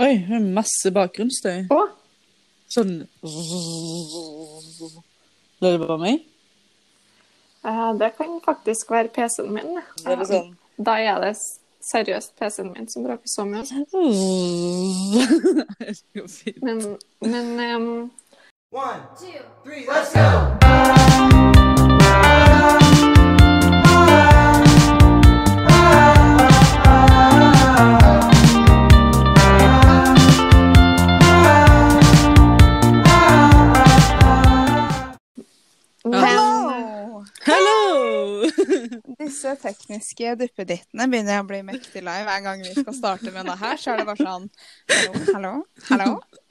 Oi, det er masse bakgrunnsstøy. Å, Sånn Det er bare meg? Uh, det kan faktisk være PC-en min. Det er det sånn Da er det seriøst PC-en min som bråker så mye. Det går fint. Men, men um... One, two, three, let's go! Disse tekniske duppedittene begynner jeg å bli mektig lei hver gang vi skal starte med det her. Så er det bare sånn Hallo, hallo, hallo,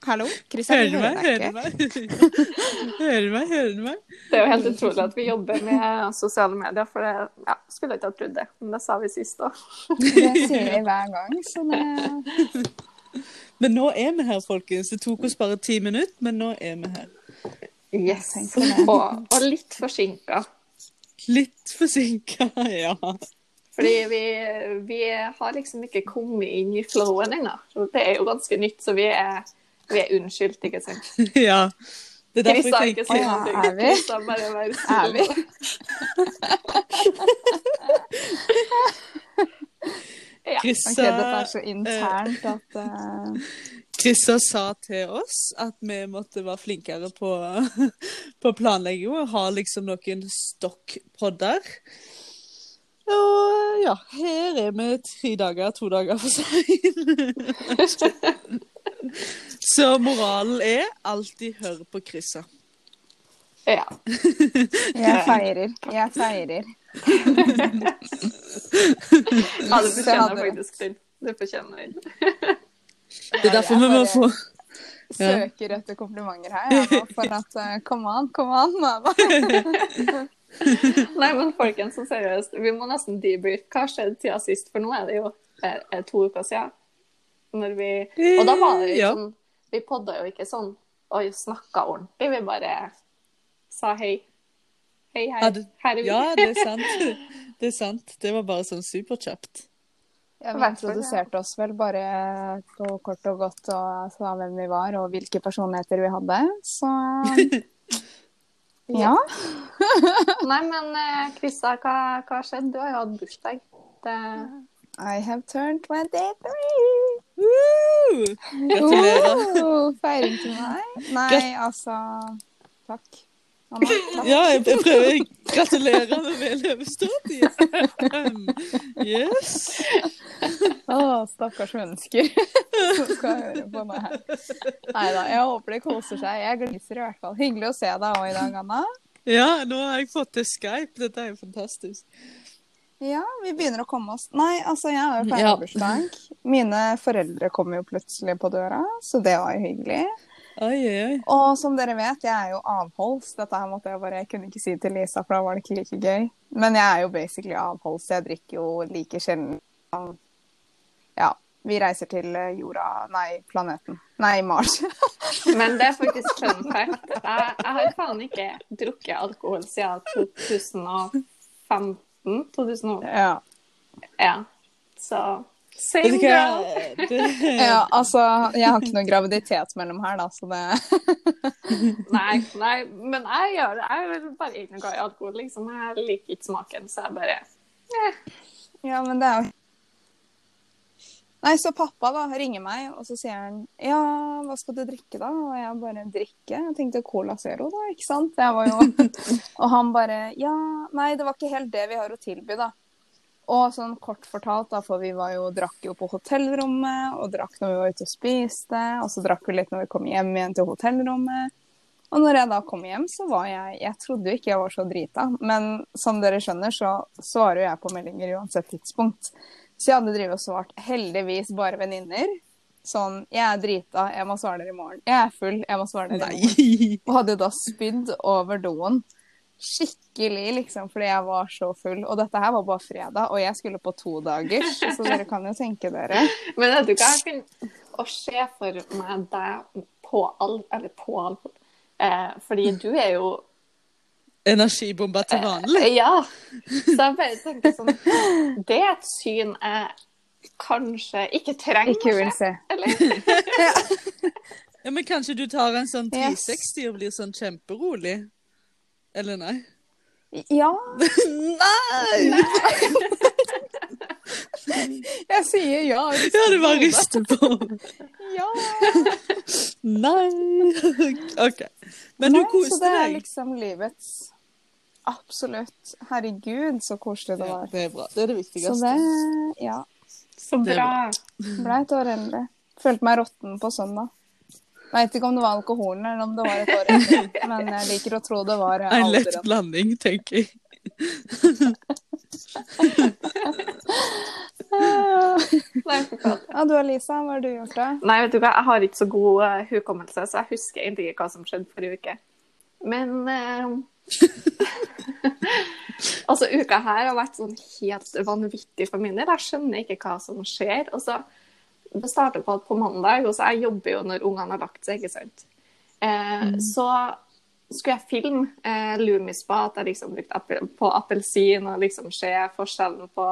hallo. Kristian, Hører du meg? Hører du meg? Hører du meg? Hører du meg? det er jo helt utrolig at vi jobber med sosiale medier, for det ja, skulle jeg ikke ha trodd det. Men det sa vi sist òg. Det sier vi hver gang, så det Men nå er vi her, folkens. Det tok oss bare ti minutter, men nå er vi her. Yes. Og, og litt forsinka. Litt forsinka, ja. Fordi vi, vi har liksom ikke kommet inn i flowen ennå. Det er jo ganske nytt, så vi er, vi er unnskyldt, ikke sant. Ja. Det er derfor jeg tenker ja, er vi? Er vi? Ja. Krista, okay, dette er så internt at eh, Krista sa til oss at vi måtte være flinkere på, på planlegging og ha liksom noen stokkpodder. Og ja, her er vi tre dager, to dager for sein. Så moralen er alltid hør på Krista. ja. Jeg feirer. Jeg feirer. ja, du Så fortjener faktisk den. Det fortjener den. Det er derfor vi må få Søker etter komplimenter her, jeg nå, for at Kom an, kom an. Mamma. Nei, men folkens, så seriøst, vi må nesten debrief. Hva skjedde tida sist? For nå er det jo er, er to uker siden. Når vi Og da var det jo Ja. sånn Vi podda jo ikke sånn og snakka ordentlig. Vi bare sa hei. Hei, hei. Ja, det- Her er vi. Ja, det er sant. Det er sant. Det var bare sånn superkjapt. Ja, vi introduserte oss vel bare på kort og godt og sa hvem vi var og hvilke personligheter vi hadde. Så ja. Nei, men eh, Krista, hva, hva har skjedd? Du har jo hatt bursdag. Det... I have turned 23. Woo! Gratulerer. Oh, feiring til meg? Nei, altså Takk. Anna, takk. Ja, jeg, jeg prøver. Gratulerer med overstått. Yes. Å, stakkars mennesker som skal høre på meg her. Nei da, jeg håper de koser seg. Jeg gliser i hvert fall. Hyggelig å se deg òg i dag, Anna. Ja, nå har jeg fått til Skype. Dette er jo fantastisk. Ja, vi begynner å komme oss Nei, altså, jeg har jo Ja. feierbursdag. Mine foreldre kom jo plutselig på døra, så det var jo hyggelig. Oi, oi, oi. Og som dere vet, jeg er jo avholds. Dette her måtte jeg bare Jeg kunne ikke si til Lisa, for da var det ikke like gøy. Men jeg er jo basically avholds. Jeg drikker jo like sjelden. Vi reiser til eh, jorda Nei, planeten. Nei, Mars. Men det er faktisk fun fact. Jeg, jeg har faen ikke drukket alkohol siden 2015. 2000, ja. ja. Så same girl. Ja, altså Jeg har ikke noe graviditet mellom her, da, så det Nei, nei, men jeg gjør det. Jeg er bare ikke noe glad i alkohol, liksom. Jeg liker ikke smaken, så jeg bare Ja, men det er jo Nei, så pappa da ringer meg, og så sier han ja, hva skal du drikke da? Og jeg bare drikke. Jeg tenkte Cola Zero, da, ikke sant? Jeg var jo Og han bare ja, nei, det var ikke helt det vi har å tilby, da. Og sånn kort fortalt, da, for vi var jo, drakk jo på hotellrommet, og drakk når vi var ute og spiste, og så drakk vi litt når vi kom hjem igjen til hotellrommet. Og når jeg da kom hjem, så var jeg Jeg trodde jo ikke jeg var så drita, men som dere skjønner, så svarer jo jeg på meldinger uansett tidspunkt. Så jeg hadde drevet og svart heldigvis bare venninner. Sånn Jeg er drita, jeg må svare dere i morgen. Jeg er full, jeg må svare dere i morgen. Og hadde da spydd over doen. Skikkelig, liksom, fordi jeg var så full. Og dette her var bare fredag, og jeg skulle på to dager, så dere kan jo tenke dere. Men vet du hva? Jeg kunne å se for meg deg på all... Eller på all... Eh, fordi du er jo Energibomba til vanlig. Eh, Ja. Så jeg bare tenker sånn Det er et syn jeg kanskje ikke trenger Ikke vil se. Eller? Ja, men kanskje du tar en sånn Yes. 360 og blir sånn kjemperolig? Eller nei? Ja, Nei! jeg sier ja. Ja, det bare rister på. hodet. Ja. Nei. OK. Men du Nei, så det er liksom livets Absolutt. Herregud, så koselig det Ja, var. det er bra. Det er det viktigste. Så det Ja. Så er bra. Ble et år eldre. Følte meg råtten på søndag. Veit ikke om det var alkoholen eller om det var et år eldre, men jeg liker å tro det var En lett blanding, tenker jeg. Nei. Ja, du Alisa, hva har du gjort da? Nei, vet du hva, jeg har ikke så god uh, hukommelse, så jeg husker egentlig ikke hva som skjedde forrige uke. Men uh, Altså, uka her har vært sånn helt vanvittig for min del. Jeg skjønner ikke hva som skjer. Og så, Det starter på at på mandag, og så jeg jobber jo når ungene har lagt seg, ikke sant. Eh, Så skulle jeg filme eh, Lumispa, at jeg liksom brukte appel, på appelsin og liksom se forskjellen på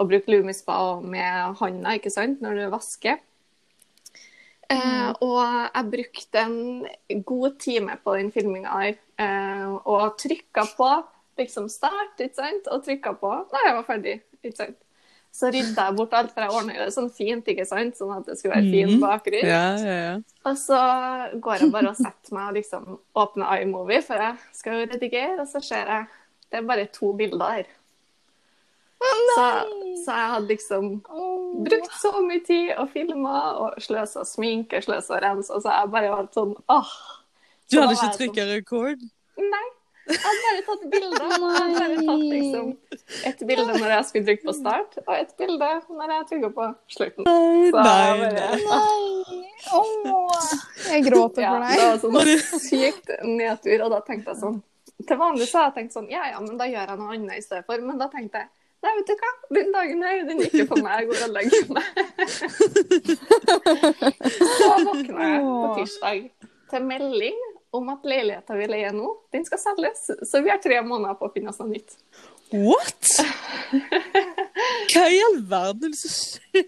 å bruke Lumispa med handa, ikke sant, når du vasker. Eh, og jeg brukte en god time på den filminga her, eh, og trykka på liksom start, ikke sant, og trykka på da jeg var ferdig, ikke sant. Så rydda jeg bort alt, for jeg ordna det sånn fint, ikke sant, sånn at det skulle være fin bakgrunn. Mm. Ja, ja, ja. Og så går jeg bare og setter meg og liksom åpner iMovie, for jeg skal jo redigere, og så ser jeg det er bare to bilder her. Så, så jeg hadde liksom brukt så mye tid og filma og sløsa sminke, sløsa rens, og så jeg bare vært sånn åh. Du Så hadde ikke trykka sånn, rekord? nei. Jeg hadde bare tatt bilder. Jeg hadde bare tatt liksom et bilde når jeg skulle trykke på start, og et bilde når jeg trykka på slutten. Så Nei, jeg bare, nei. Nei! Åh, jeg gråter Ja, for det var sånn sykt nedtur, og da tenkte jeg sånn Til vanlig så har jeg tenkt sånn, ja ja, men da gjør jeg noe annet i stedet for. Men da tenkte jeg nei, vet du hva, den dagen her, den gikk jo for meg. Jeg går og legger meg. Så våkna jeg på tirsdag til melding om at leiligheta vi leier nå, den skal selges. Så vi har tre måneder på å finne oss noe nytt. What? Hva i all verden er som skjer?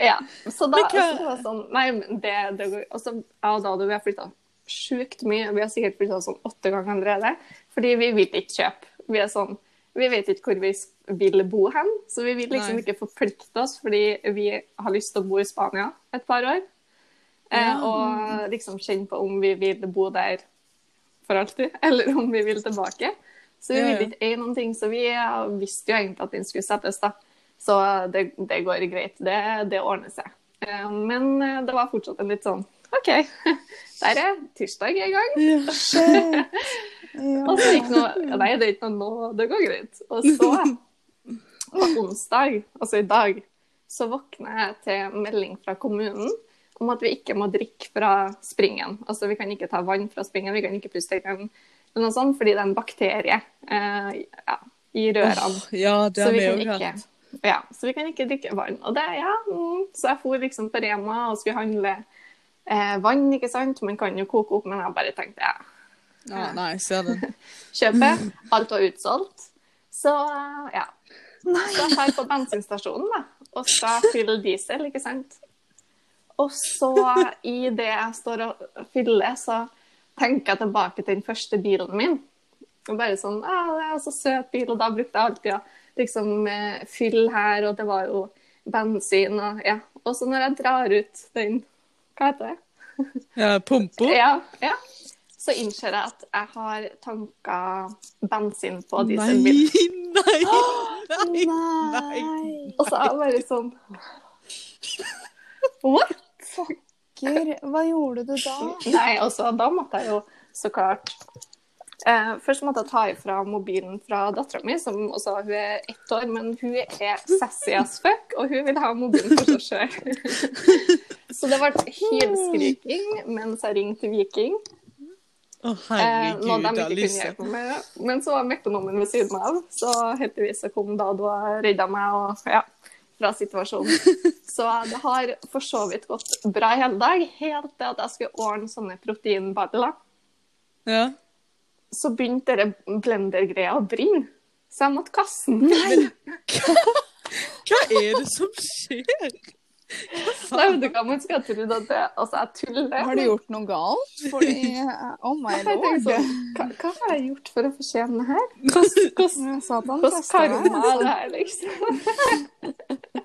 Ja, så da hva- så det var sånn Nei, det, det går Og så jeg og Dado, vi har flytta sjukt mye. Vi har sikkert flytta sånn åtte ganger allerede. Fordi vi vil ikke kjøpe. Vi er sånn Vi vet ikke hvor vi vil bo hen, så vi vil liksom Nei. ikke forplikte oss fordi vi har lyst til å bo i Spania et par år. Eh, Ja. og liksom kjenne på om vi vil bo der for alltid, eller om vi vil tilbake. Så vi Ja, ja. ikke eie noen ting. Så vi visste jo egentlig at den skulle settes, da. Så det, det går greit. Det, det ordner seg. Eh, Men eh, det var fortsatt en litt sånn OK, der er tirsdag i gang. Ja. Ja. Og så gikk noe Nei, det er ikke noe nå. Det går greit. Og så, på onsdag, altså i dag, så våkner jeg til melding fra kommunen om at vi ikke må drikke fra springen. Altså vi kan ikke ta vann fra springen, vi kan ikke puste i den, noe sånt, fordi det er en bakterie eh, ja, i rørene. Oh, ja, det har vi jo hatt. Ja, så vi kan ikke drikke vann. Og det, ja, mm, så jeg for liksom på Rema og skulle handle eh, vann, ikke sant. Man kan jo koke opp, men jeg bare tenkte ja, Ja, nei, jeg ser den. kjøpe. Alt var utsolgt. Så eh, ja. Så jeg på bensinstasjonen da, og skal fylle diesel, ikke sant. Og så i det jeg står og fyller, så tenker jeg tilbake til den første bilen min. Og bare sånn, Å, det er så søt bil, og da brukte jeg alltid å liksom eh, fylle her, og det var jo bensin og ja. Og så når jeg drar ut den, hva heter det? Ja, pumpa. Ja, ja. Så innser jeg at jeg har tanka bensin på Nei, dieselbilen. nei, nei, nei. Nei. Og så er jeg bare sånn What? Fucker, Hva gjorde du da? Nei, altså, da måtte jeg jo så klart eh, Først måtte jeg ta ifra mobilen fra dattera mi, som også hun er ett år, men hun er sassy as fuck, og hun vil ha mobilen for seg sjøl. så det ble hylskriking mens jeg ringte Viking. Å, Eh, noe de ikke kunne Alice. hjelpe meg med. Men så var mekonomen ved siden av, så heldigvis så kom Dado og redda meg og, ja, fra situasjonen. Så det har for så vidt gått bra i hele dag, helt til at jeg skulle ordne sånne proteinballer. Ja. Så begynte det blender-greia å brenne, så jeg måtte kaste den. Hva er det som skjer? Nei, skal trodd at det Altså, jeg tuller. Har du gjort noe galt? Fordi Oh my lord. sånn, hva, hva har jeg gjort for å fortjene det her? Hvordan, hvordan, Satan tester karma er det her, liksom?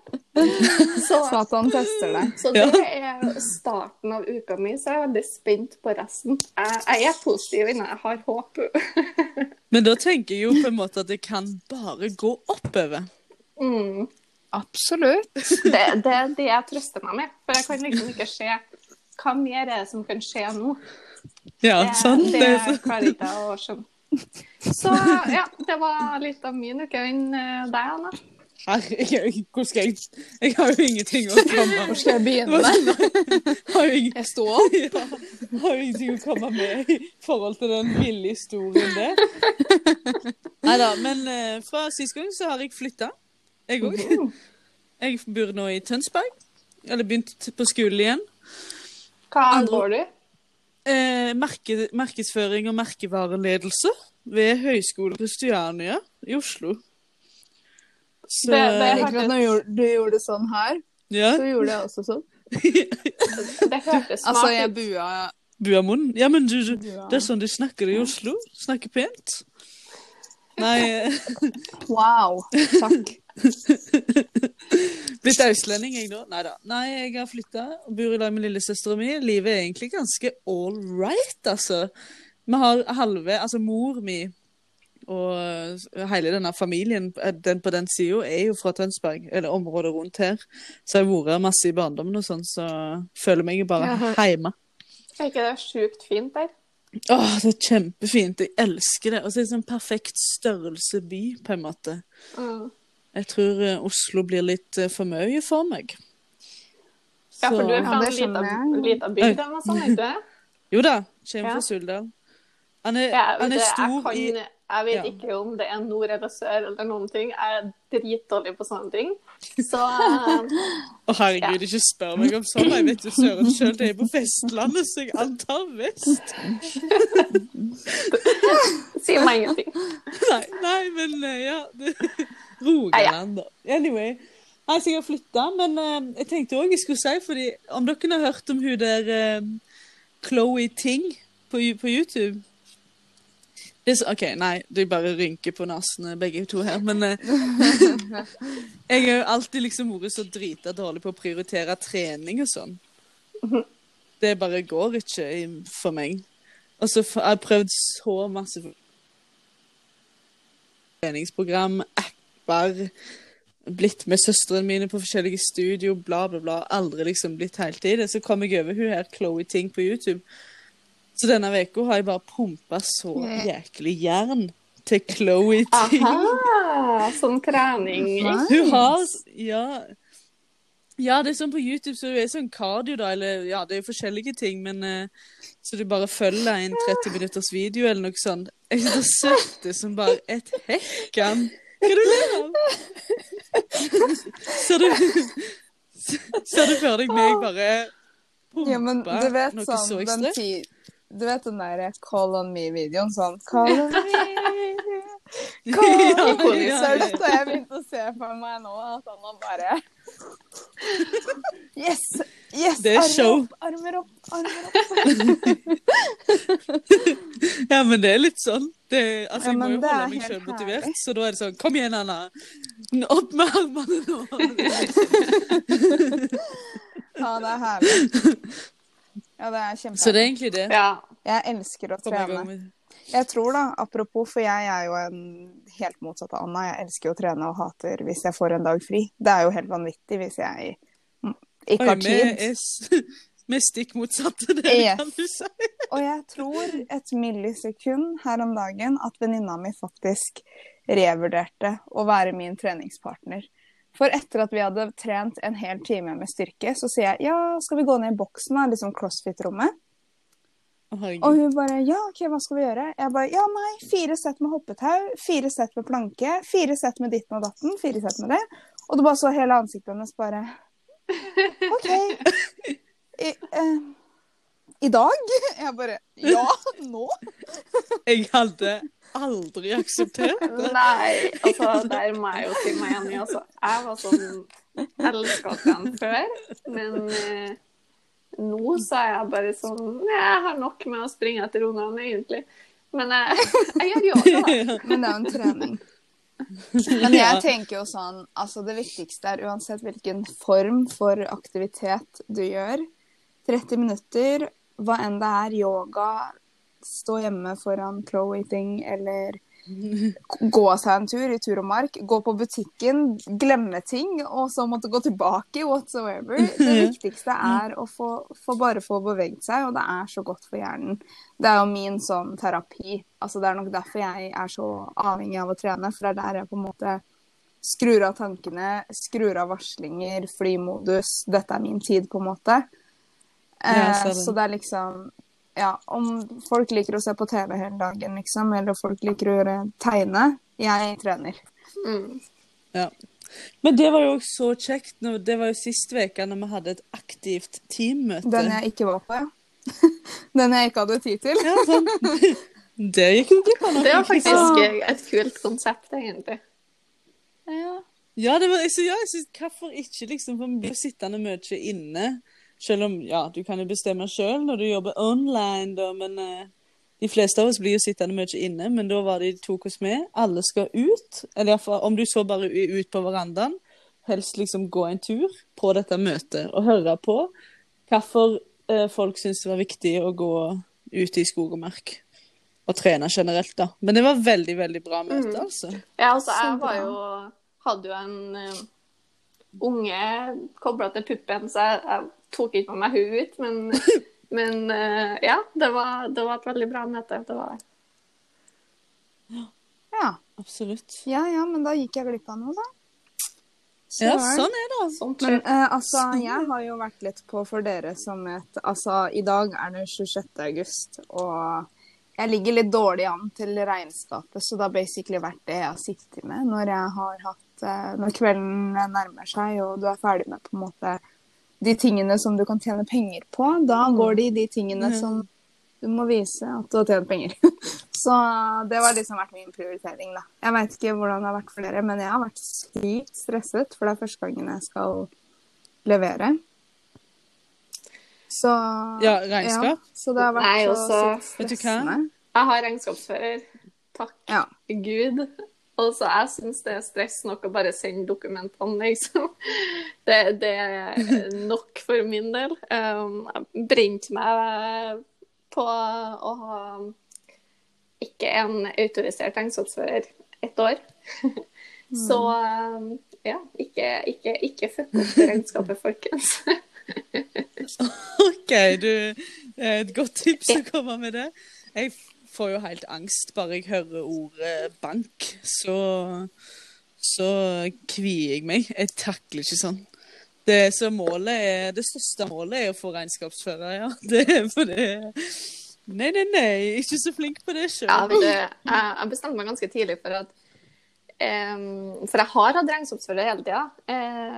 Så, Satan tester deg. så det er starten av uka mi, så jeg er veldig spent på resten. Jeg, jeg er positiv innan jeg har håp. Men da tenker jeg jo på en måte at det kan bare gå oppover. Mm. Absolutt. Det, det er det jeg trøster meg med. For jeg kan liksom ikke se hva mer er det som kan skje nå. Ja, Det, sant? det Det er så- klarer ikke jeg å skjønne. Så ja, det var litt av min uke enn eh, deg, Anna. Herregud, hvor skal jeg Jeg har jo ingenting å komme Hvor med. skal jeg begynne? Har jo ingen- Jeg sto opp. Ja, har jo ingenting å komme med i forhold til den ville historien der. Nei da, men eh, fra sist gang så har jeg flytta. Jeg òg. Jeg bor nå i Tønsberg. Eller begynt på skole igjen. Hva Andre- går du? Eh, merke, markedsføring og merkevareledelse ved Høgskolen Kristiania i Oslo. Så Det- det Jeg at når du gjorde- det sånn her, Ja, så gjorde jeg også sånn. Det hørtes smart Altså, jeg ut. bua, Buamoen. Ja, men du, du, det er sånn de snakker i Oslo. Snakker pent. Nei eh, Wow. Takk. Blitt østlending, jeg nå? Nei da. Nei, jeg har flytta og bor i lag med lillesøstera mi. Livet er egentlig ganske all right, altså. Vi har halve Altså, mor mi og hele denne familien den på den sida er jo fra Tønsberg, eller området rundt her. Så jeg har vært masse i barndommen og sånn, så føler meg bare hjemme. Er ikke det sjukt fint der? Åh, det er kjempefint. Jeg elsker det. Og så er det sånn perfekt størrelse by, på en måte. Mm. Jeg tror eh, Oslo blir litt eh, for mye for meg. Ja, for du er fra Ja, en liten, bygd eller noe sånt, ikke det? Jo da, kommer fra Suldal. Han er, Ja, han er stor jeg, kan, i jeg vet Ja. ikke om det er nord eller sør eller noen ting. Jeg er dritdårlig på sånne ting. Så Å Å, herregud, ikke spør meg om sånn. Jeg vet jo søren sjøl, det er på Vestlandet, så jeg antar vest. Sier meg ingenting. Nei, nei men eh, ja det, Rogaland, da. Anyway. Jeg har flytta, men uh, jeg tenkte òg jeg skulle si, fordi om dere har hørt om hun der uh, Chloé Ting på, på YouTube det så, OK, nei, de bare rynker på nesene begge to her, men uh, Jeg har jo alltid liksom vært så drita dårlig på å prioritere trening og sånn. Det bare går ikke for meg. Og så har jeg prøvd så masse treningsprogram, apper, blitt med søstrene mine på forskjellige studio, bla, bla, bla. Aldri liksom blitt helt i det. Så kom jeg over hun her Chloé Ting på YouTube. Så denne uka har jeg bare pumpa så jæklig jern til Chloé Ting. Aha, sånn trening. Hun har Ja. Ja, det er sånn på YouTube, så det er sånn cardio, da, eller ja, det er jo forskjellige ting, men uh, Så du bare følger en 30 minutters video eller noe sånt. Jeg synes det det som bare et hekkan. Hva er du ler av? Ser du Ser du for deg meg bare Ja, men du vet noe sånn så ekstremt? ti... Du vet den der Call on me-videoen sånn Call on me Call on me Så ja. så jeg begynte å se for meg nå at han bare Yes! Yes! Det er show. Armer opp, armer opp. Ja, men det er litt sånn. Det, altså, Ja, jeg må jo holde meg sjøl motivert, herlig. så da er det sånn Kom igjen, Anna. Opp med armene nå. Ja, det er herlig. Ja, det er Så det er egentlig det. Ja. Jeg elsker å trene. Jeg tror da, apropos, for jeg er jo en helt motsatt av Anna. Jeg elsker å trene og hater hvis jeg får en dag fri. Det er jo helt vanvittig hvis jeg ikke har tid. Med vi er stikk motsatte, det Yes. kan du si. Og jeg tror et millisekund her om dagen at venninna mi faktisk revurderte å være min treningspartner. For etter at vi hadde trent en hel time med styrke, så sier jeg ja, skal vi gå ned i boksen, da, liksom crossfit-rommet? Herregud. Og hun bare ja, OK, hva skal vi gjøre? Jeg bare ja, nei, fire sett med hoppetau, fire sett med planke, fire sett med ditten og datten, fire sett med det. Og du bare så hele ansiktet hennes bare OK. I, eh, I dag? Jeg bare Ja, nå? Jeg hadde aldri akseptert det. Nei, altså, der må jeg jo si meg enig. Altså. Jeg var sånn elska den før, men eh, nå er jeg bare sånn Jeg har nok med å springe etter ungene, egentlig. Men jeg, jeg gjør yoga, da. Men det er jo en trening. Men jeg tenker jo sånn, altså det viktigste er uansett hvilken form for aktivitet du gjør. 30 minutter, hva enn det er, yoga, stå hjemme foran Chloe-ting eller gå seg en tur i tur og mark, gå på butikken, glemme ting, og så måtte gå tilbake, whatsoever. Det viktigste er å få, få bare få beveget seg, og det er så godt for hjernen. Det er jo min sånn terapi. Altså, det er nok derfor jeg er så avhengig av å trene, for det er der jeg på en måte skrur av tankene, skrur av varslinger, flymodus. Dette er min tid, på en måte. Ja, Eh, det. så det er liksom Ja, om folk liker å se på TV hele dagen, liksom, eller folk liker å gjøre tegne Jeg trener. Mm. Men det var jo også så kjekt. Når, det var jo sist uke når vi hadde et aktivt teammøte. Den jeg ikke var på, ja. Den jeg ikke hadde tid til. Ja, sånn. Det gikk jo glipp. Det var faktisk et kult konsept, egentlig. Ja. Ja, det var, så ja, jeg synes, hvorfor ikke liksom, for vi blir sittende mye inne, selv om, ja, du kan jo bestemme selv når du jobber online, da, men eh, de fleste av oss blir jo sittende mye inne, men da var det de tok oss med, alle skal ut, eller i hvert fall, om du så bare ut på verandaen, helst liksom gå en tur på dette møtet, og høre på hvorfor eh, folk synes det var viktig å gå ut i skog og mark, og trene generelt da. Men det var veldig, veldig bra møte, Mm. altså. Ja, altså, jeg var jo Hadde jo en uh, unge kobla til puppen, så jeg, jeg tok ikke med meg hun ut. Men, men eh, ja, det var, det var et veldig bra møte. Det var det. ja. Absolutt. Ja ja, men da gikk jeg glipp av noe, da. Ja, sånn er det. altså. Men skjer. eh, altså, jeg har jo vært litt på for dere som et Altså, i dag er det 26. august, og jeg ligger litt dårlig an til regnskapet, så det har basically vært det jeg har sittet med når jeg har hatt eh, Når kvelden nærmer seg, og du er ferdig med på en måte de tingene som du kan tjene penger på, da går det i de tingene mm. som du må vise at du har tjent penger. Så det har liksom vært min prioritering, da. Jeg veit ikke hvordan det har vært for dere, men jeg har vært sykt stresset, for det er første gangen jeg skal levere. Så Ja, regnskap. Ja, så det har vært Nei, så også- sykt Vet du hva? stressende. Jeg har regnskapsfører. Takk Ja. Gud. Og så jeg syns det er stress nok å bare sende dokumentene, liksom. Det, det er nok for min del. Um, jeg brente meg på å ha ikke en autorisert regnskapsfører ett år. Så um, ja, ikke, ikke, ikke fuck opp regnskapet, folkens. OK, du det er et godt tips å komme med det. Jeg får jo helt angst bare jeg hører ordet bank. Så, så kvier jeg meg. Jeg takler ikke sånn. Det, så målet er, det største målet er å få regnskapsfører, ja. Det er for det Nei, nei, nei. Ikke så flink på det sjøl. Ja, jeg, bestemte meg ganske tidlig for at um, For jeg har hatt regnskapsfører hele tida. Eh,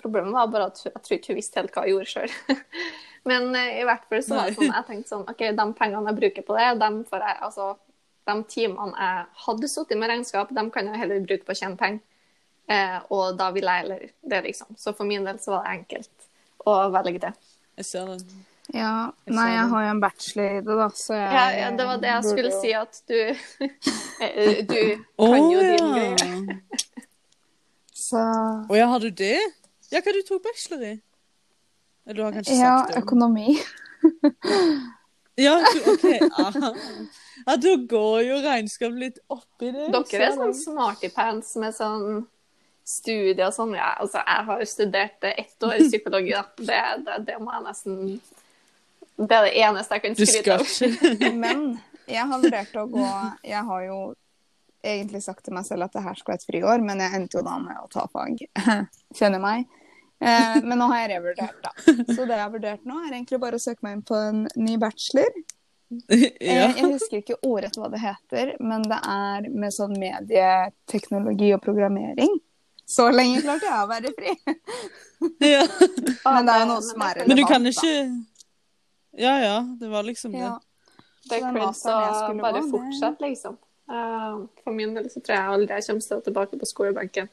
problemet var bare at jeg tror ikke hun visste helt hva jeg gjorde sjøl. Men eh, i hvert fall så var det sånn, jeg tenkte sånn OK, de pengene jeg bruker på det, de får jeg altså de timene jeg hadde sittet med regnskap, de kan jeg heller bruke på å tjene penger. Eh, og da vil jeg heller det, liksom. Så for min del så var det enkelt å velge det. Jeg ser den. Ja, Jeg nei, jeg har jo en bachelor i det, da, så jeg Ja, ja, det var det jeg skulle jo- si, at du eh, Du kan jo din ja. greie. Så Å ja, har du det? Ja, hva du tok bachelor i? Eller du har kanskje ja, sagt det? Ja, økonomi. Ja, du, OK. Aha. Ja, da går jo regnskap litt oppi det. Dere er sånn smartypants smarty pants med sånn studier og sånn. Ja, altså, jeg har studert ett år psykologi, da. Det, det, det må jeg nesten Det er det eneste jeg kan skryte av. Men jeg har vurdert å gå Jeg har jo egentlig sagt til meg selv at det her skulle være et friår, men jeg endte jo da med å ta fag. Kjenner meg. Eh, men nå har jeg revurdert, da. Så det jeg har vurdert nå, er egentlig bare å søke meg inn på en ny bachelor. Eh, Ja. Jeg husker ikke ordrett hva det heter, men det er med sånn medieteknologi og programmering. Så lenge klarte jeg å være fri. ja. Men det er jo noe som er relevant, Men du kan ikke Ja ja, det var liksom det. Ja. Det er cringe å skulle bare fortsette, liksom. Eh, for min del så tror jeg aldri jeg kommer til å tilbake på skolebenken.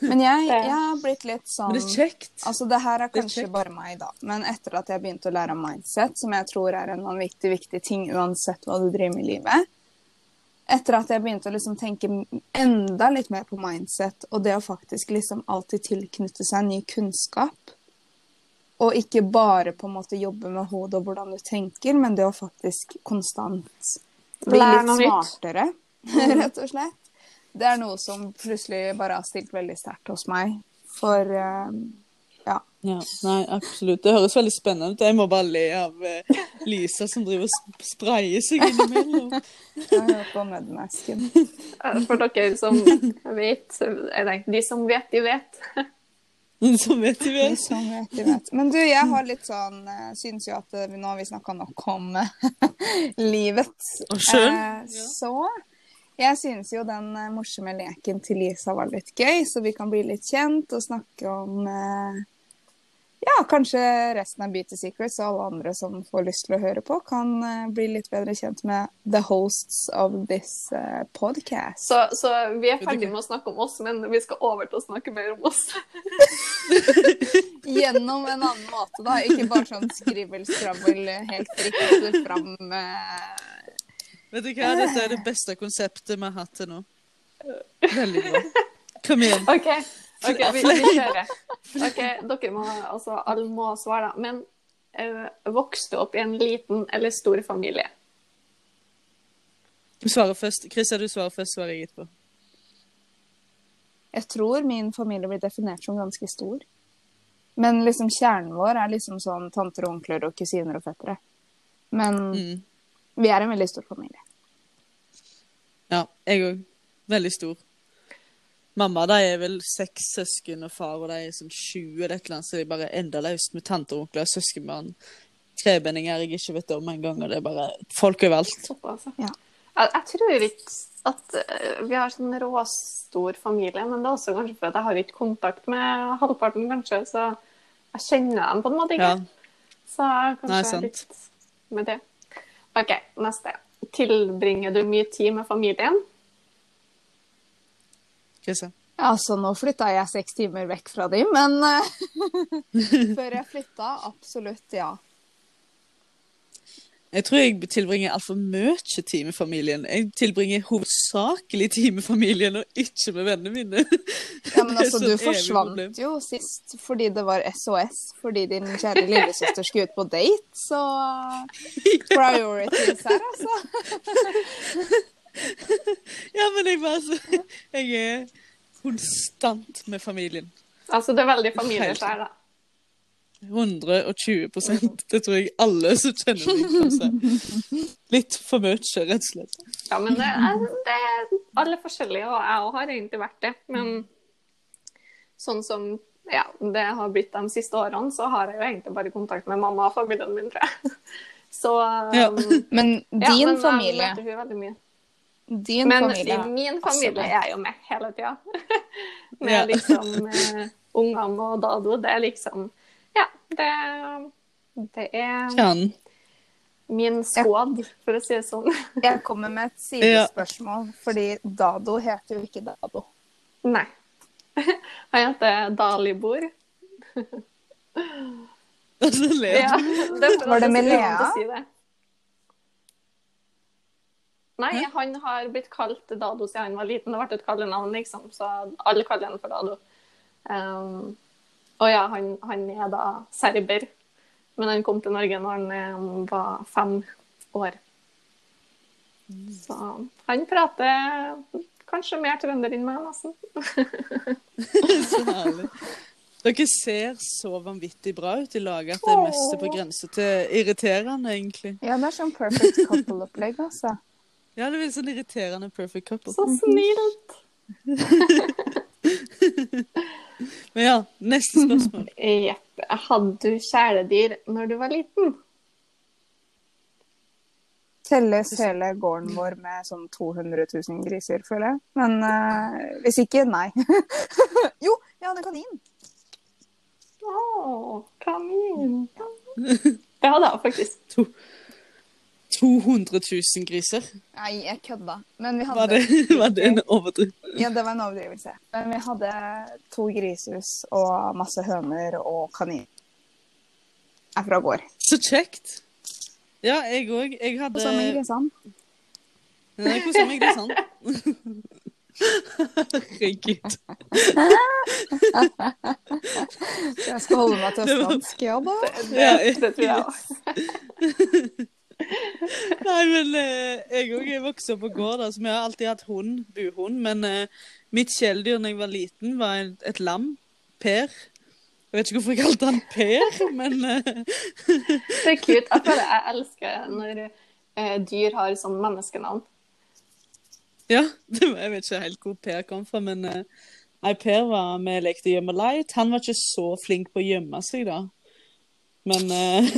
Men jeg, jeg har blitt litt sånn Men det er kjekt. Altså, det her er kanskje er bare meg, da. Men etter at jeg begynte å lære om mindset, som jeg tror er en vanvittig viktig ting uansett hva du driver med i livet Etter at jeg begynte å liksom tenke enda litt mer på mindset, og det å faktisk liksom alltid tilknytte seg ny kunnskap Og ikke bare på en måte jobbe med hodet og hvordan du tenker, men det å faktisk konstant bli litt smartere, rett og slett. Det er noe som plutselig bare har stilt veldig sterkt hos meg. For eh, ja. Ja, nei, absolutt. Det høres veldig spennende ut. Jeg må bare le av uh, Lisa som driver og sp- sprayer seg innimellom. Jeg hører på Mudmasken. For dere som vet Nei, de som vet, de vet. Som vet de vet. som vet, de vet. Men du, jeg har litt sånn eh, Syns jo at eh, nå har vi snakka nok om eh, livet. Og sjøl. Eh, Så jeg syns jo den morsomme leken til Lisa var litt gøy, så vi kan bli litt kjent og snakke om eh, Ja, kanskje resten av Beauty Secrets og alle andre som får lyst til å høre på, kan uh, bli litt bedre kjent med the hosts of this uh, podcast. Så, så vi er ferdig med å snakke om oss, men vi skal over til å snakke mer om oss. Gjennom en annen måte, da. Ikke bare sånn skrivel-skravel helt riktig fram Uh... Vet du hva, dette er det beste konseptet vi har hatt til nå. Veldig bra. Kom igjen. OK, ok, vi, vi kjører. Ok, Dere må altså Alle må svare, da. Men uh, vokste du opp i en liten eller stor familie? Du svarer først. Chrissa, du svarer først, svarer jeg etterpå. Jeg tror min familie blir definert som ganske stor. Men liksom kjernen vår er liksom sånn tanter og onkler og kusiner og fettere. Men Mm. vi er en veldig stor familie. Ja, jeg òg. Veldig stor. Mamma de er vel seks søsken, og far og de er sånn sju eller et eller annet, så de er bare enda løst med tanter, onkler og søskenbarn. Trebenninger jeg ikke vet om engang, og det er bare folk overalt. Såpass, Ja. Jeg, tror ikke at eh, vi har sånn råstor familie, men det er også kanskje fordi jeg har ikke kontakt med halvparten, kanskje, så jeg kjenner dem på en måte ikke. Ja. Så kanskje Nei, sant. litt med det. OK, neste. Tilbringer du mye tid med familien? Chrissa. Altså, nå flytta jeg seks timer vekk fra dem, men eh, før jeg flytta, absolutt ja. Jeg tror jeg tilbringer altfor mye tid med familien. Jeg tilbringer hovedsakelig tid med familien, og ikke med vennene mine. Ja, men altså, du forsvant jo sist fordi det var SOS fordi din kjære lillesøster skulle ut på date, så priorities her, altså. Ja, men jeg bare så Jeg er konstant med familien. Altså, det er veldig familieskjær, da. 120% Det tror jeg alle som kjenner meg, kan si. Litt for mye, rett og slett. Ja, men det er, det er alle forskjellige, og jeg òg har egentlig vært det. Men sånn som ja, det har blitt de siste årene, så har jeg jo egentlig bare kontakt med mamma og familien min, tror jeg. Så Ja. um, Men ja, din familie? jeg møter hun veldig mye. Din Men familie i min familie er jeg jo med hele tida. med Ja. liksom eh, ungene og Dado. Det er liksom Ja, det, det er Kjønn. min squad, for å si det sånn. Jeg kommer med et sidespørsmål, fordi Dado heter jo ikke Dado. Nei. Han heter Dalibor. Og så ler Ja, du. det Var det med Lea? Si det. Nei, han har blitt kalt Dado siden han var liten. Det ble et kallenavn, liksom, så alle kaller han for Dado. Um, og ja, han, han er da serber, men han kom til Norge når han um, var fem år. Så han prater kanskje mer trønder enn meg, nesten. Så herlig. Dere ser så vanvittig bra ut i laget at det er mest på grense til irriterende, egentlig. Ja, det er sånn perfect couple-opplegg, altså. Ja, det blir sånn irriterende perfect couple. Så snilt! Men ja, neste spørsmål. Jepp. Hadde du kjæledyr når du var liten? Telles hele gården vår med sånn 200 000 griser, føler jeg. Men uh, hvis ikke, nei. jo, jeg hadde kanin. Å, kanin. Det hadde jeg faktisk. 200 000 griser. Nei, jeg kødda. Men vi hadde Var det, var det en overdrivelse? Ja, det var en overdrivelse. Men vi hadde to grisehus og masse høner og kaniner. Er fra gård. Så kjekt. Ja, jeg òg. Jeg hadde Og så grisene. Nei, hvordan det er grisene? Herregud. Jeg skal holde meg til Det østlandsk, ja da. Ja, Det tror jeg også. Nei, men eh, jeg òg er vokst opp på gård. Altså, vi har alltid hatt hund, buhund. Men uh, mitt kjæledyr da jeg var liten, var et, et lam. Per. Jeg vet ikke hvorfor jeg kalte han Per, men uh... Det er cute. Jeg føler jeg elsker når uh, dyr har sånn menneskenavn. ja. Jeg vet ikke helt hvor Per kom fra, men Nei, Per var med lekte gjemme light. Han var ikke så flink på å gjemme seg, da. Men eh,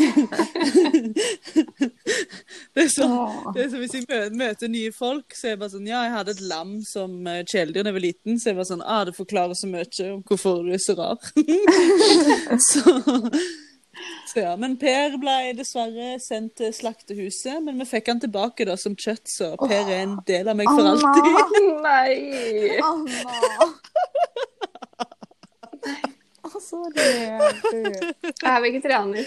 det, er så, det er så Hvis jeg møter, nye folk, så er jeg bare sånn Ja, jeg hadde et lam som eh, kjæledyr da jeg var liten, så jeg var sånn Ah, det forklarer så mye om hvorfor du er så rar. så, så ja. Men Per ble dessverre sendt til slaktehuset, men vi fikk han tilbake da som kjøtt, så Per er en del av meg for alltid. Anna, Nei! Anna! Sorry. Jeg er vegetarianer.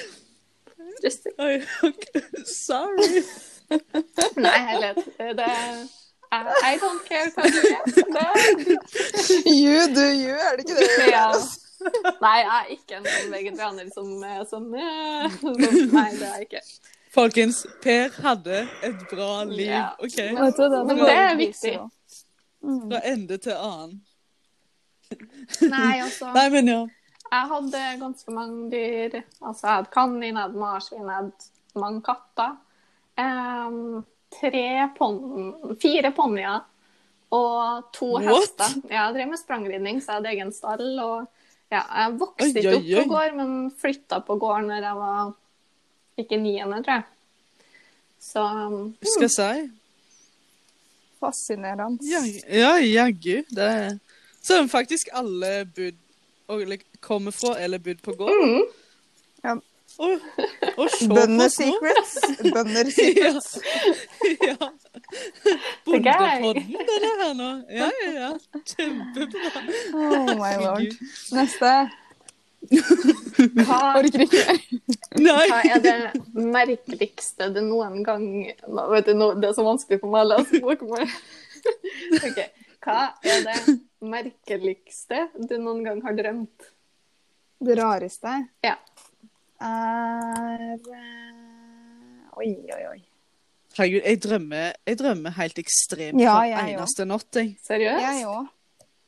Just it. Sorry. Nei, herlighet. Det I, I don't care hva du er. You do you, er det ikke det? ja. Nei, jeg er ikke en sånn vegetarianer som er sånn- Nei, det er jeg ikke. Folkens, Per hadde et bra liv, Ja. OK? Det, Men det er viktig. Fra ende til annen. Nei, altså. Nei, men ja. Jeg hadde ganske mange dyr. Altså, jeg hadde kanin, jeg hadde marsvin, jeg hadde mange katter. Um, tre pon fire ponnier og to What? hester. Ja, jeg drev med sprangridning, så jeg hadde egen stall. Og ja, jeg vokste ikke opp på gård, men flytta på gård når jeg var ikke niende, tror jeg. Så um, skal jeg si? Fascinerende. Ja, ja jaggu. Det er Så har faktisk alle bodd kommer fra eller bodd på gård. mm, Ja. Og, og se Bønder secrets. Bønder secrets. Ja. Bondepodden, det er det her nå. Ja, ja, ja. Kjempebra. Oh my lord. Neste. hva, Orker ikke. Nei. hva er det merkeligste du noen gang Nå, vet du, nå, Det er så vanskelig for meg å lese bokmål. Okay. Hva er det merkeligste du noen gang har drømt? Det rareste Ja. er eh, Oi, oi, oi. Herregud, jeg drømmer, jeg drømmer helt ekstremt Ja, hver jeg eneste natt. Jeg. Seriøst? Jeg òg.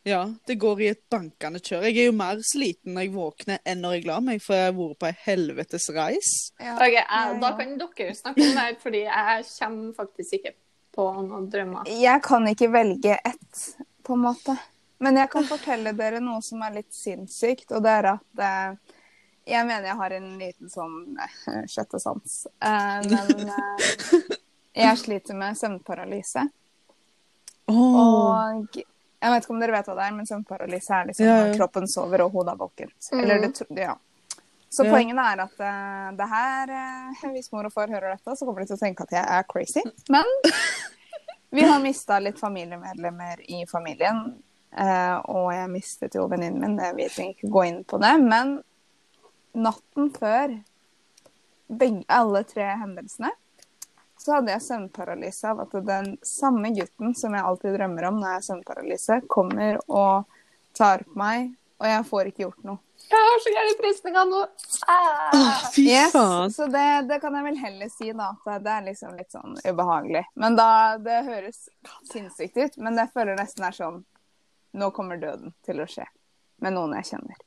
Ja, det går i et bankende kjør. Jeg er jo mer sliten når jeg våkner enn når jeg la meg, for jeg har vært på ei helvetes reis. Ja. Ok, jeg, Ja, Da kan dere snakke om det her, fordi jeg kommer faktisk ikke på noen drømmer. Jeg kan ikke velge ett, på en måte. Men jeg kan fortelle dere noe som er litt sinnssykt, og det er at eh, jeg mener jeg har en liten sånn eh, sjette sans. Eh, men eh, jeg sliter med søvnparalyse. Oh. Og jeg vet ikke om dere vet hva det er, men søvnparalyse er liksom Ja, når ja. kroppen sover og hodet er våkent. Mm. Eller det, ja. Så Ja. poenget er at eh, det her eh, Hvis mor og far hører dette, så kommer de til å tenke at jeg er crazy. Men vi har mista litt familiemedlemmer i familien. Eh, og jeg mistet jo venninnen min, jeg vi trenger ikke gå inn på det. Men natten før begge, alle tre hendelsene så hadde jeg søvnparalyse av at den samme gutten som jeg alltid drømmer om når jeg har søvnparalyse, kommer og tar på meg, og jeg får ikke gjort noe. Jeg har så gærne frysninger nå! Ah. Fy Yes, faen. så det, det kan jeg vel heller si, da. At det er liksom litt sånn ubehagelig. Men da Det høres sinnssykt ut, men jeg føler nesten er sånn Nå kommer døden til å skje. Med noen jeg kjenner.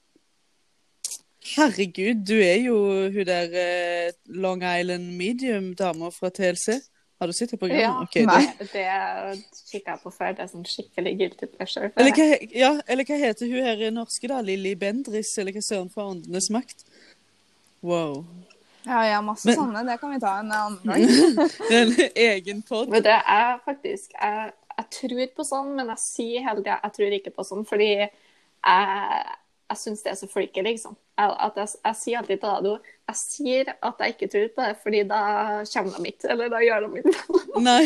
Herregud, du er jo hun der eh, Long Island Medium-dama fra TLC. Har du sett det programmet? Ja. okay, det- Nei. Det kikka jeg på før. Det er sånn skikkelig guilty pleasure. for Eller hva, ja, eller hva heter hun her i norske, da? Lilly Bendris, eller hva søren fra Åndenes makt? Wow. Ja, ja, masse Men- sånne. Det kan vi ta en annen gang. En egen pod. Men det er faktisk jeg, jeg tror på sånn, men jeg sier hele tida jeg tror ikke på sånn, fordi jeg, jeg syns det er så freaky, liksom. jeg- at jeg, jeg sier alltid til Ado jeg sier at jeg ikke tror på det, fordi da kommer de ikke. Eller da gjør de ikke Nei.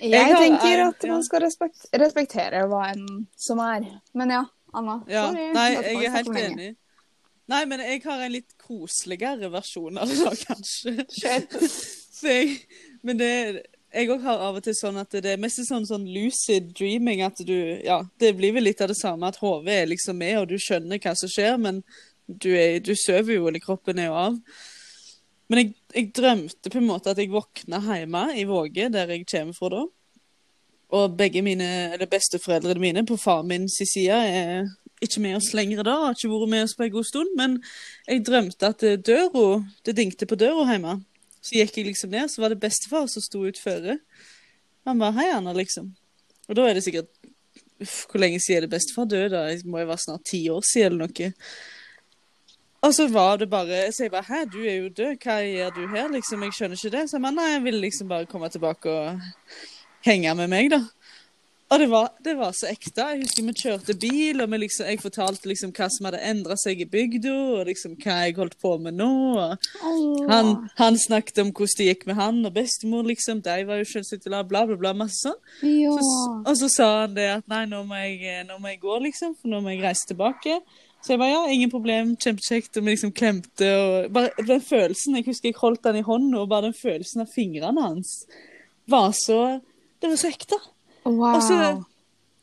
Jeg tenker at man skal respekt respektere hva enn som er. Men ja, Anna. Ja, Sorry. nei, jeg er helt enig. Nei, men jeg har en litt koseligere versjon av det, kanskje. Så jeg, men det Jeg òg har av og til sånn at det er mest sånn, sånn lucid dreaming. At du Ja, det blir vel litt av det samme at hodet er liksom med, og du skjønner hva som skjer, men du, er, du sover jo, eller kroppen er jo av. Men jeg, jeg drømte på en måte at jeg våkna hjemme i Våge, der jeg kommer fra da. Og begge mine, eller besteforeldrene mine på far min sin side er ikke med oss lenger da, har ikke vært med oss på en god stund. Men jeg drømte at døra, det dingte på døra hjemme. Så gikk jeg liksom ned, så var det bestefar som sto ut føre. Han bare 'hei, Anna', liksom. Og da er det sikkert Uff, hvor lenge siden er det bestefar døde? da? Det må jo være snart ti år siden eller noe. Og så var det bare Så jeg bare 'hæ, du er jo død, hva gjør du her', liksom? Jeg skjønner ikke det. Så jeg bare nei, jeg ville liksom bare komme tilbake og henge med meg, da. Og det var, det var så ekte. Jeg husker vi kjørte bil, og liksom, jeg fortalte liksom hva som hadde endra seg i bygda, og liksom hva jeg holdt på med nå. han, han snakket om hvordan det gikk med han og bestemor, liksom. De var jo selvsagt bla, bla, bla, bla, masse sånn. Ja. Så, og så sa han det at nei, nå må, jeg, nå må jeg gå, liksom, for nå må jeg reise tilbake. Så jeg bare ja, ingen problem, kjempekjekt. Og vi liksom klemte og bare den følelsen Jeg husker jeg holdt den i hånda, og bare den følelsen av fingrene hans var så Det var så ekte. Wow. Og så,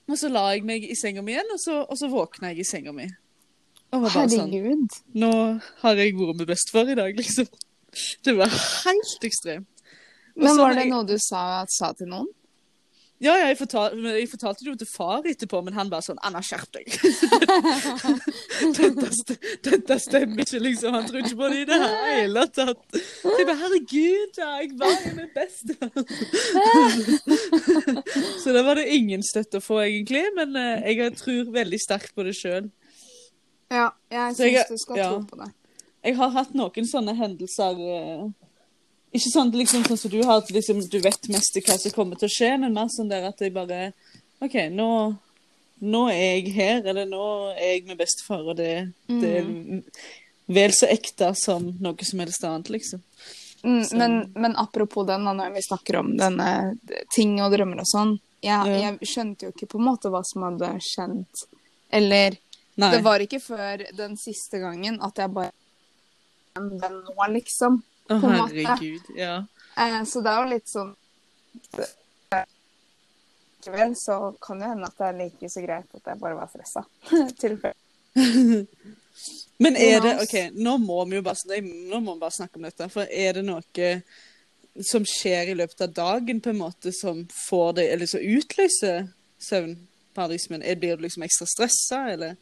og så la jeg meg i senga mi igjen, og så, og så våkna jeg i senga mi. Sånn Herregud. Nå har jeg vært med bestefar i dag, liksom. Det var helt ekstremt. Men var det jeg- noe du sa, sa til noen? Ja, ja, jeg, fortal, jeg fortalte det jo til far etterpå, men han bare sånn 'Anna, skjerp deg'. dette, dette stemmer ikke, liksom. Han tror ikke på det i det hele tatt. Jeg bare 'Herregud, ja, jeg var jo min beste'. Så da var det ingen støtte å få, egentlig. Men eh, jeg tror veldig sterkt på det sjøl. Ja, jeg syns du skal ja. tro på det. Jeg har hatt noen sånne hendelser eh, Ikke sånn, liksom, sånn som du har, at liksom, du vet mest hva som kommer til å skje, men mer sånn der at jeg bare OK, nå, nå er jeg her, eller nå er jeg med bestefar, og det, det er vel så ekte som noe som helst annet, liksom. Mm, men, men apropos den, når vi snakker om denne ting og drømmer og sånn. Jeg, Ja. jeg skjønte jo ikke på en måte hva som hadde skjedd. Eller Nei. Det var ikke før den siste gangen at jeg bare En nå, liksom. Å, oh, herregud. Ja. Eh, så det er jo litt sånn Likevel så kan det hende at det er like så greit at jeg bare var stressa. Men er det OK, nå må vi jo bare, nå må vi bare snakke om dette. For er det noe som skjer i løpet av dagen, på en måte, som får deg Eller som utløser søvnparadismen? Blir du liksom ekstra stressa, eller?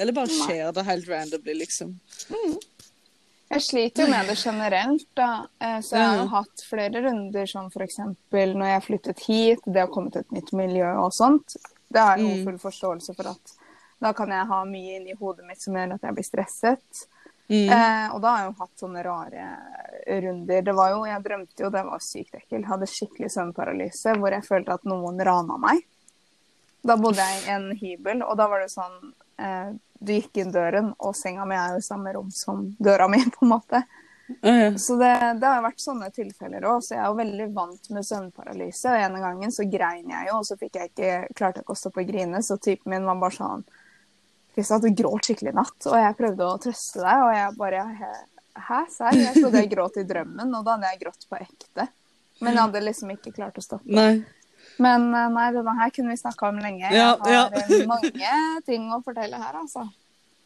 Eller bare skjer det helt randomly, liksom? Jeg sliter jo med det generelt, da. Eh, Så jeg har hatt flere runder, som f.eks. når jeg flyttet hit, det å komme til et nytt miljø og sånt. Det har jeg jo Mm. full forståelse for at da kan jeg ha mye inni hodet mitt som gjør at jeg blir stresset. Mm. Eh, og da har jeg jo hatt sånne rare runder. Det var jo, Jeg drømte jo, det var sykt ekkelt. Hadde skikkelig søvnparalyse hvor jeg følte at noen rana meg. Da bodde jeg i en hybel, og da var det sånn eh, Du gikk inn døren, og senga mi er jo i samme rom som døra mi, på en måte. Uh, ja. Så det, det har vært sånne tilfeller òg. Så jeg er jo veldig vant med søvnparalyse. Og en gangen så grein jeg jo, og så fikk jeg ikke, klarte jeg ikke å stoppe å grine. Så typen min var bare sånn Kristian, du gråt skikkelig i natt. Og jeg prøvde å trøste deg, og jeg bare «Hæ- Hæ, serr? Jeg trodde jeg gråt i drømmen, og da hadde jeg grått på ekte. Men jeg hadde liksom ikke klart å stoppe. Nei. Men eh, nei, denne her kunne vi snakka om lenge. Jeg Ja, har ja. eh, mange ting å fortelle her, altså.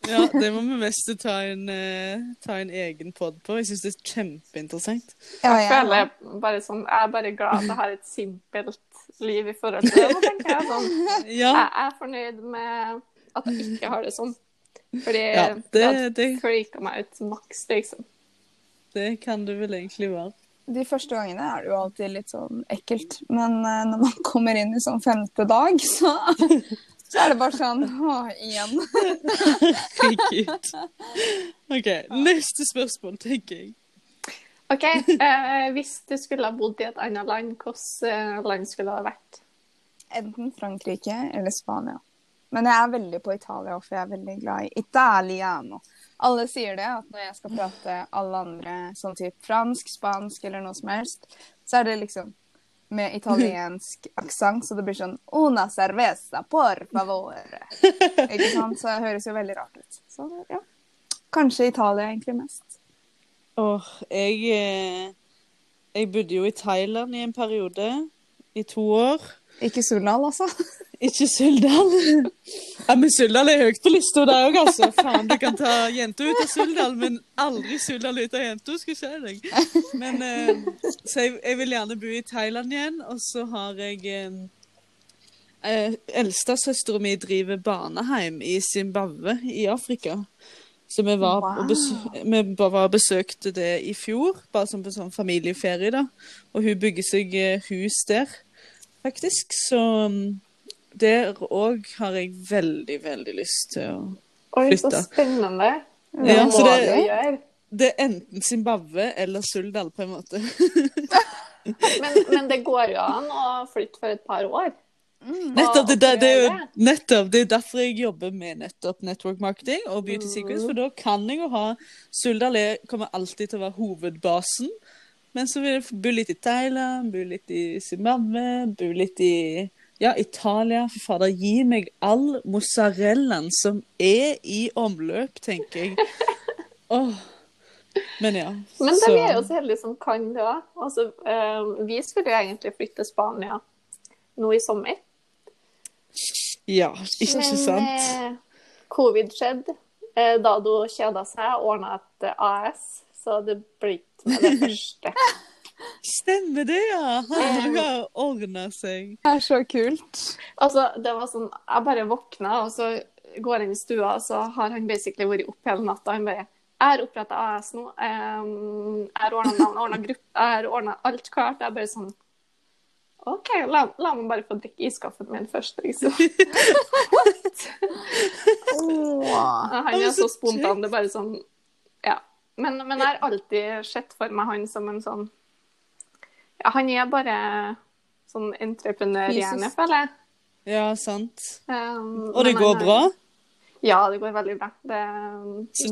Ja, det må vi mest ta en, eh, ta en egen pod på. Jeg syns det er kjempeinteressant. Ja, Jeg jeg- føler bare sånn Jeg er bare glad at jeg har et simpelt liv i forhold til det. Nå tenker jeg sånn Ja, Jeg er fornøyd med at jeg ikke har det sånn. Fordi ja det det, det, freaka meg ut maks, liksom. det kan det vel egentlig være. De første gangene er det jo alltid litt sånn ekkelt. Men uh, når man kommer inn i sånn femte dag, så, så er det bare sånn Å, igjen. Freak ut. OK, neste spørsmål, tenker jeg. OK, Uh, hvis du skulle ha bodd i et annet land, hvilket land skulle det ha vært? Enten Frankrike eller Spania. Men jeg er veldig på Italia, for jeg er veldig glad i italiano. Alle sier det, at når jeg skal prate alle andre sånn type fransk, spansk eller noe som helst, så er det liksom med italiensk aksent, så det blir sånn Una cerveza, por favor. Ikke sant? Så det høres jo veldig rart ut. Så ja. Kanskje Italia egentlig mest. Åh, jeg eh, Jeg bodde jo i Thailand i en periode. I to år. Ikke Suldal, altså. Ikke Suldal. Ja, men Suldal er høyt på lista der òg, altså. Faen, du kan ta jenta ut av Suldal, men aldri Suldal ut av jenta, skal jeg si deg. Men eh, Så jeg, jeg vil gjerne bo i Thailand igjen, og så har jeg eh, eh, Eldstesøstera mi driver barneheim i Zimbabwe i Afrika. Så vi var, Wow. vi var og besøkte det i fjor, bare som på sånn familieferie, da. Og hun bygger seg eh, hus der, faktisk. Så mm, der òg har jeg veldig, veldig lyst til å Oi, så spennende. Hva Ja, må så det- du gjøre. Det er enten Zimbabwe eller Suldal, på en måte. Men, men det går jo an å flytte for et par år. Nettopp, det, det, det, er jo, nettopp, det er derfor jeg jobber med nettopp network marketing og beauty secrets, for da kan jeg jo ha Suldal er- kommer alltid til å være hovedbasen, men så vil jeg bo litt i Thailand, bo litt i Zimbabwe, bo litt i ja, Italia. Fy fader, gi meg all mozzarellaen som er i omløp, tenker jeg. Åh. Men ja. Men det så- vi er jo så heldige som kan det òg. Altså, eh, vi skulle jo egentlig flytte til Spania nå i sommer. Ja, ikke Men sant? eh, covid skjedde. Eh, Dado kjeda seg, ordna et AS, så det blir ikke med det første. Stemmer det, ja! Han har ordna seg. Det er så kult. Altså, det var sånn Jeg bare våkna, og så går jeg inn i stua, og så har han basically vært oppe hele natta. Han bare Jeg har oppretta AS nå. Jeg har ordna navn, ordna gruppe, jeg har ordna alt klart. Jeg bare sånn OK, la, la meg bare få drikke iskaffen min først, liksom. Han er så spontan. Det er bare sånn. Men, men jeg har alltid sett for meg han som en sånn Ja, han er bare sånn entreprenørhjerne, føler jeg. Ja, sant. Um, Og det går han er- bra? Ja, det går veldig bra. Det,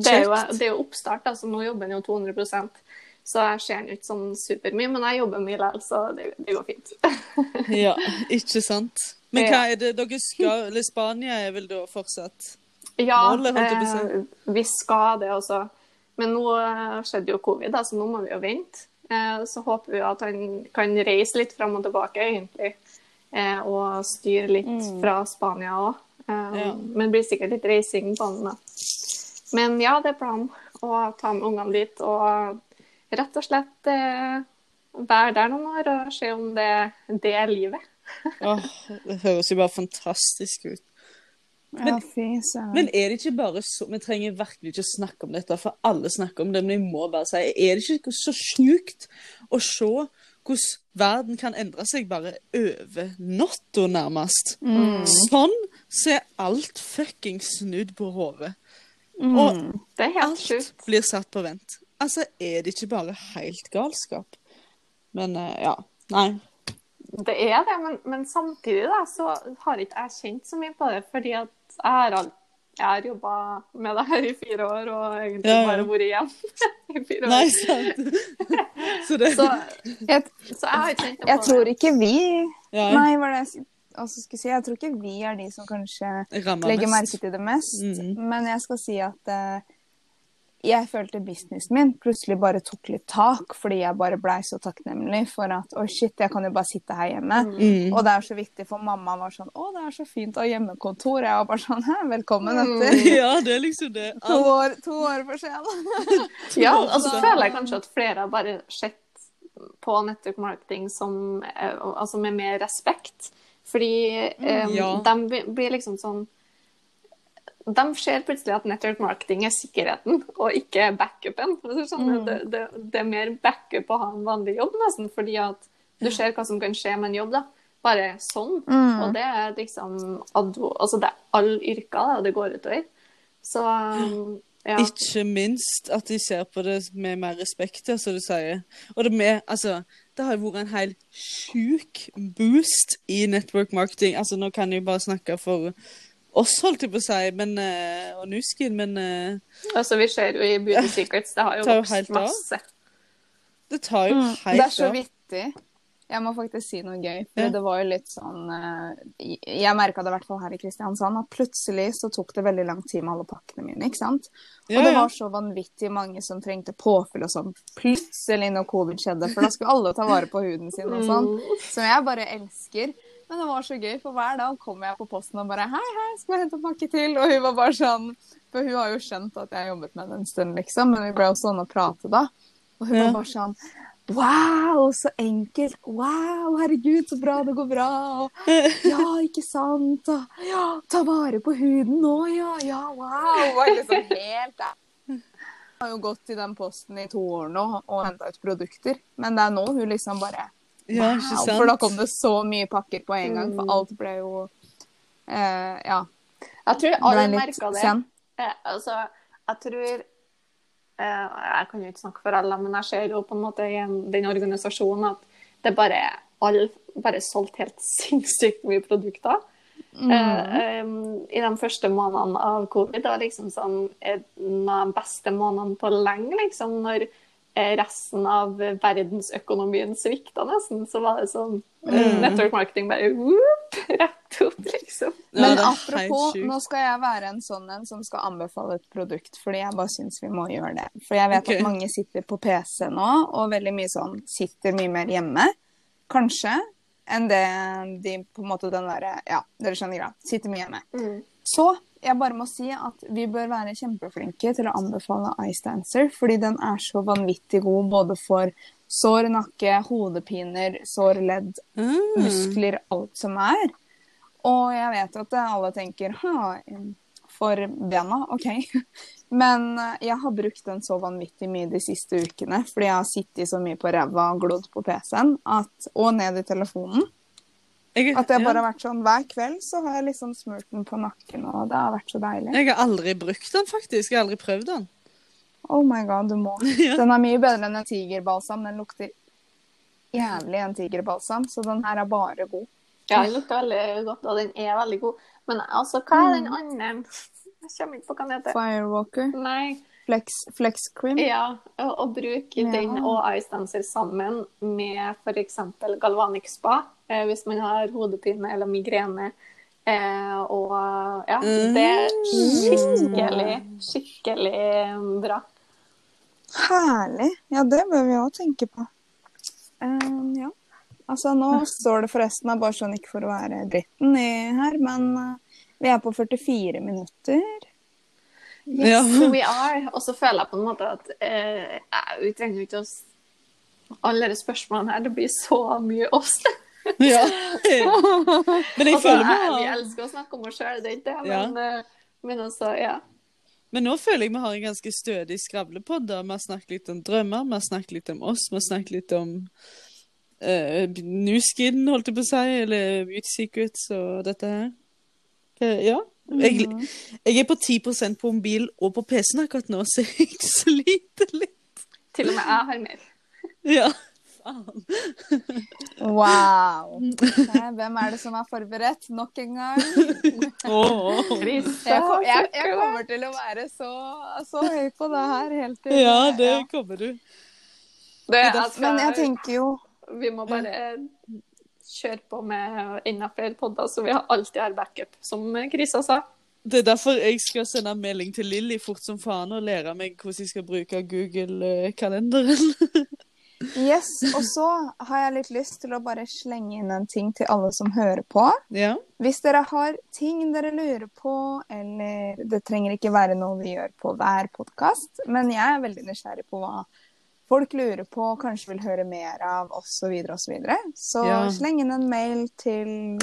det, er, jo, det er jo oppstart, altså nå jobber han jo 200 Så jeg ser han ikke sånn supermye, men jeg jobber mye likevel, så det, det går fint. Ja, ikke sant. Men hva er det dere skal Eller Spania er vel da fortsatt Ja, Målet, eh, vi skal det også. Men nå eh, skjedde jo covid, da, så nå må vi jo vente. Eh, så håper vi at han kan reise litt fram og tilbake, egentlig. Eh, og styre litt fra Spania òg. Men det blir sikkert litt reising på han, da. Men ja, det er planen å ta med ungene dit og rett og slett være der noen år og se om det, det er livet. Åh, Det høres jo bare fantastisk ut. Ja. Men er det ikke bare så Vi trenger virkelig ikke snakke om dette, for alle snakker om det, men jeg må bare si Er det ikke så sjukt å se hvordan verden kan endre seg bare over natta, nærmest? Sånn så er alt fucking snudd på hodet. Og Det er helt alt sjukt. blir satt på vent. Altså, er det ikke bare helt galskap? Men uh, ja. Nei. Det er det, men, men samtidig da, så har ikke jeg kjent så mye på det, fordi at jeg har, jeg har jobba med det her i fire år, og egentlig Ja, ja. bare vært igjen i fire år. Nei, sant. Så det Så, Jeg, så jeg har ikke kjent det jeg tror ikke vi ja, Nei, hva er det jeg også skulle si? Jeg tror ikke vi er de som kanskje rammer legger mest. merke til det mest. Mhm. Men jeg skal si at eh, jeg følte businessen min plutselig bare tok litt tak, fordi jeg bare blei så takknemlig for at å shit, jeg kan jo bare sitte her hjemme. Mm. Og det er så viktig, for mamma var sånn å, det er så fint å ha hjemmekontor. Jeg var bare sånn hæ, velkommen Mm. etter. Ja, det er liksom det. To år, to år for sent. Ja, og så Så- føler jeg kanskje at flere har bare sett på network marketing som, eh, altså med mer respekt. Fordi um, Ja. de blir liksom sånn De ser plutselig at network marketing er sikkerheten, og ikke backupen. Sånn, det, det, det er mer backup å ha en vanlig jobb, nesten, fordi at du ser hva som kan skje med en jobb. da. Bare sånn. Og det er liksom altså det er alle yrker da, det går utover. Så ja. Ikke minst at de ser på det med mer respekt, som du sier. Og det med, altså, det har jo vært en helt sjuk boost i network marketing. Altså, nå kan jeg bare snakke for oss, holdt jeg på å si, men, uh, og Nuskin, men uh, Altså, vi ser jo i Beauty Secrets, det har jo vokst helt av. masse. det tar jo Mm, det er så av. vittig. Jeg må faktisk si noe gøy. For Ja. det var jo litt sånn eh, Jeg merka det i hvert fall her i Kristiansand, at plutselig så tok det veldig lang tid med alle pakkene mine. ikke sant? Ja, Og det var så vanvittig mange som trengte påfyll og sånn plutselig når covid skjedde. For da skulle alle ta vare på huden sin og sånn. Som jeg bare elsker. Men det var så gøy, for hver dag kom jeg på posten og bare Hei, hei, skal jeg hente pakke til? Og hun var bare sånn For hun har jo skjønt at jeg har jobbet med det en stund, liksom. Men vi ble jo sånn å prate da. Og hun Ja. var bare sånn Wow, så enkelt. Wow, herregud, så bra det går bra. Og, ja, ikke sant. Og, ja, ta vare på huden nå, ja. Ja, wow. Var liksom helt der. Hun har jo gått i den posten i to år nå og henta ut produkter. Men det er nå hun liksom bare Ja, ikke sant? For da kom det så mye pakker på en gang, for alt ble jo eh, Ja. Jeg tror alle merka det. sen. Eh, altså, jeg tror eh, Jeg kan jo ikke snakke for alle, men jeg ser jo på en måte i den organisasjonen at det bare alle bare solgt helt sinnssykt mye produkter. Mm. Eh, I de første månedene av covid, det var liksom sånn eh, en av de beste månedene på lenge, liksom, når resten av verdensøkonomien svikta nesten, så var det sånn mm. Network marketing bare whoop, rett opp, liksom. Ja, Men apropos, nå skal jeg være en sånn en som skal anbefale et produkt, fordi jeg bare syns vi må gjøre det. For jeg vet okay. at mange sitter på PC nå, og veldig mye sånn sitter mye mer hjemme, kanskje, enn det de på en måte den derre Ja, dere skjønner greia. Sitter mye hjemme. Mm. Så jeg bare må si at vi bør være kjempeflinke til å anbefale Ice Dancer, fordi den er så vanvittig god både for sår nakke, hodepiner, sår ledd, Mm. muskler, alt som er. Og jeg vet at alle tenker ha, for bena, OK. Men eh, jeg har brukt den så vanvittig mye de siste ukene, fordi jeg har sittet så mye på ræva og glodd på PC-en og ned i telefonen. Jeg, At det ja. bare har vært sånn hver kveld så har jeg liksom smurt den på nakken, og det har vært så deilig. jeg har aldri brukt den, faktisk. Jeg har aldri prøvd den. Oh my god, du må. Den er mye bedre enn en tigerbalsam. Den lukter jævlig en tigerbalsam, så den her er bare god. Ja, den lukter veldig godt, og den er veldig god. Men altså, hva er den andre? Jeg kommer ikke på hva den heter. Firewalker. Nei, Flex, Flex Cream. ja, og bruke Ja. den og Ice Dancer sammen med f.eks. Galvanic Spa, eh, hvis man har hodepine eller migrene. Eh, og ja, det er skikkelig, skikkelig bra. Herlig. Ja, det bør vi òg tenke på. Um, ja. Altså, nå står det forresten bare sånn ikke for å være dritten i her, men eh, vi er på 44 minutter. Yes, Ja. we are. Og så føler jeg på en måte at eh, jeg- vi trenger ikke å Alle de spørsmålene her, det blir så mye oss. Ja. Men jeg Altså, føler meg vi elsker å snakke om oss sjøl, det er ikke det, men, ja. men altså, ja. Men nå føler jeg vi har en ganske stødig skravlepod. Vi har snakket litt om drømmer, vi har snakket litt om oss, vi har snakket litt om uh, Newskin, holdt jeg på å si, eller Beauty Secrets og dette her. Uh, ja. Jeg, Mm. jeg er på 10% på mobil og på PC-en akkurat nå, så jeg sliter litt. Til og med jeg har mer. Ja. Faen. Wow. Eh, Hvem er det som er forberedt nok en gang? Oh. Jeg, jeg, jeg kommer til å være så, så høy på det her helt til Ja, det kommer du. Det, altså, Men jeg tenker jo Vi må bare kjøre på med enda flere podder, så vi har alltid har backup, som Krisa sa. Det er derfor jeg skal sende en melding til Lilly fort som faen og lære meg hvordan jeg skal bruke Google-kalenderen. Yes, og så har jeg litt lyst til å bare slenge inn en ting til alle som hører på. ja. Hvis dere har ting dere lurer på, eller det trenger ikke være noe vi gjør på hver podkast, men jeg er veldig nysgjerrig på hva folk lurer på, kanskje vil høre mer av, osv., osv. Så, videre, og så, videre. så Ja. sleng inn en mail til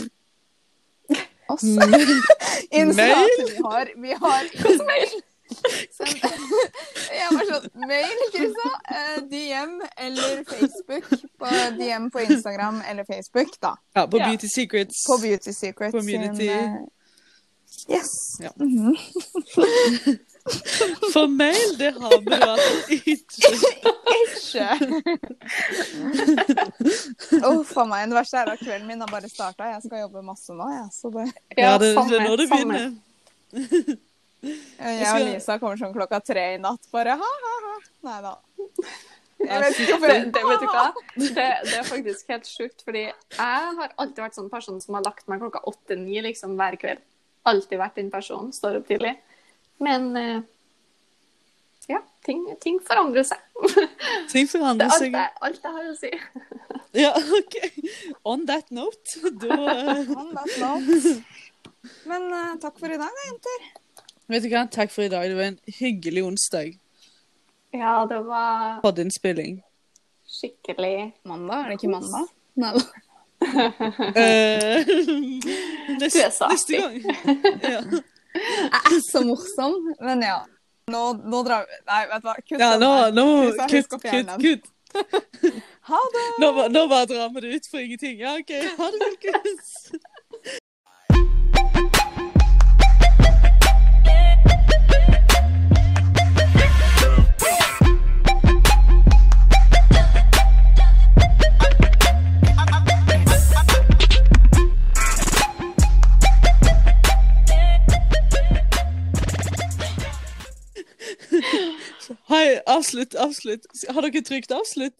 oss. Mm. Mail? at vi har, vi har Hvilken mail? Send, jeg var sånn Mail, Krisa. Eh, DM eller Facebook. På DM på Instagram eller Facebook, da. ja, på. Beauty Secrets. På Beauty Secrets Community. sin eh, Yes. Ja. Mhm. For mail, det har vi jo altså ikke. Ikke! Uff a meg. Det verste er at kvelden min har bare starta. Jeg skal jobbe masse nå, jeg. Så det Ja, det, det er nå det begynner. Jeg og Lisa kommer sånn klokka tre i natt, bare ha-ha-ha. Nei da. Det? Det, det er faktisk helt sjukt, fordi jeg har alltid vært sånn person som har lagt meg klokka åtte-ni liksom, hver kveld. Alltid vært den personen. Står opp tidlig. Men eh, ja, ting, ting forandrer seg. Ting Det forandrer er seg. alt jeg har å si. Ja, OK. On that note, da On that note. Men uh, takk for i dag, da, jenter. Vet du hva, takk for i dag. Det var en hyggelig onsdag. Ja, det var Podinnspilling. skikkelig Mandag? Er det ikke mandag? Nei da. Uh, neste, neste gang. Ja. Jeg er så morsom, men ja. Nå, nå drar vi Nei, vet du hva. Kutt ja, nå, nå Kutt, kutt, kutt. Ha det! Nå, nå bare drar vi det ut for ingenting. Ja, OK. Ha det, folkens. Hei, avslutt, avslutt. Har dere trykt avslutt?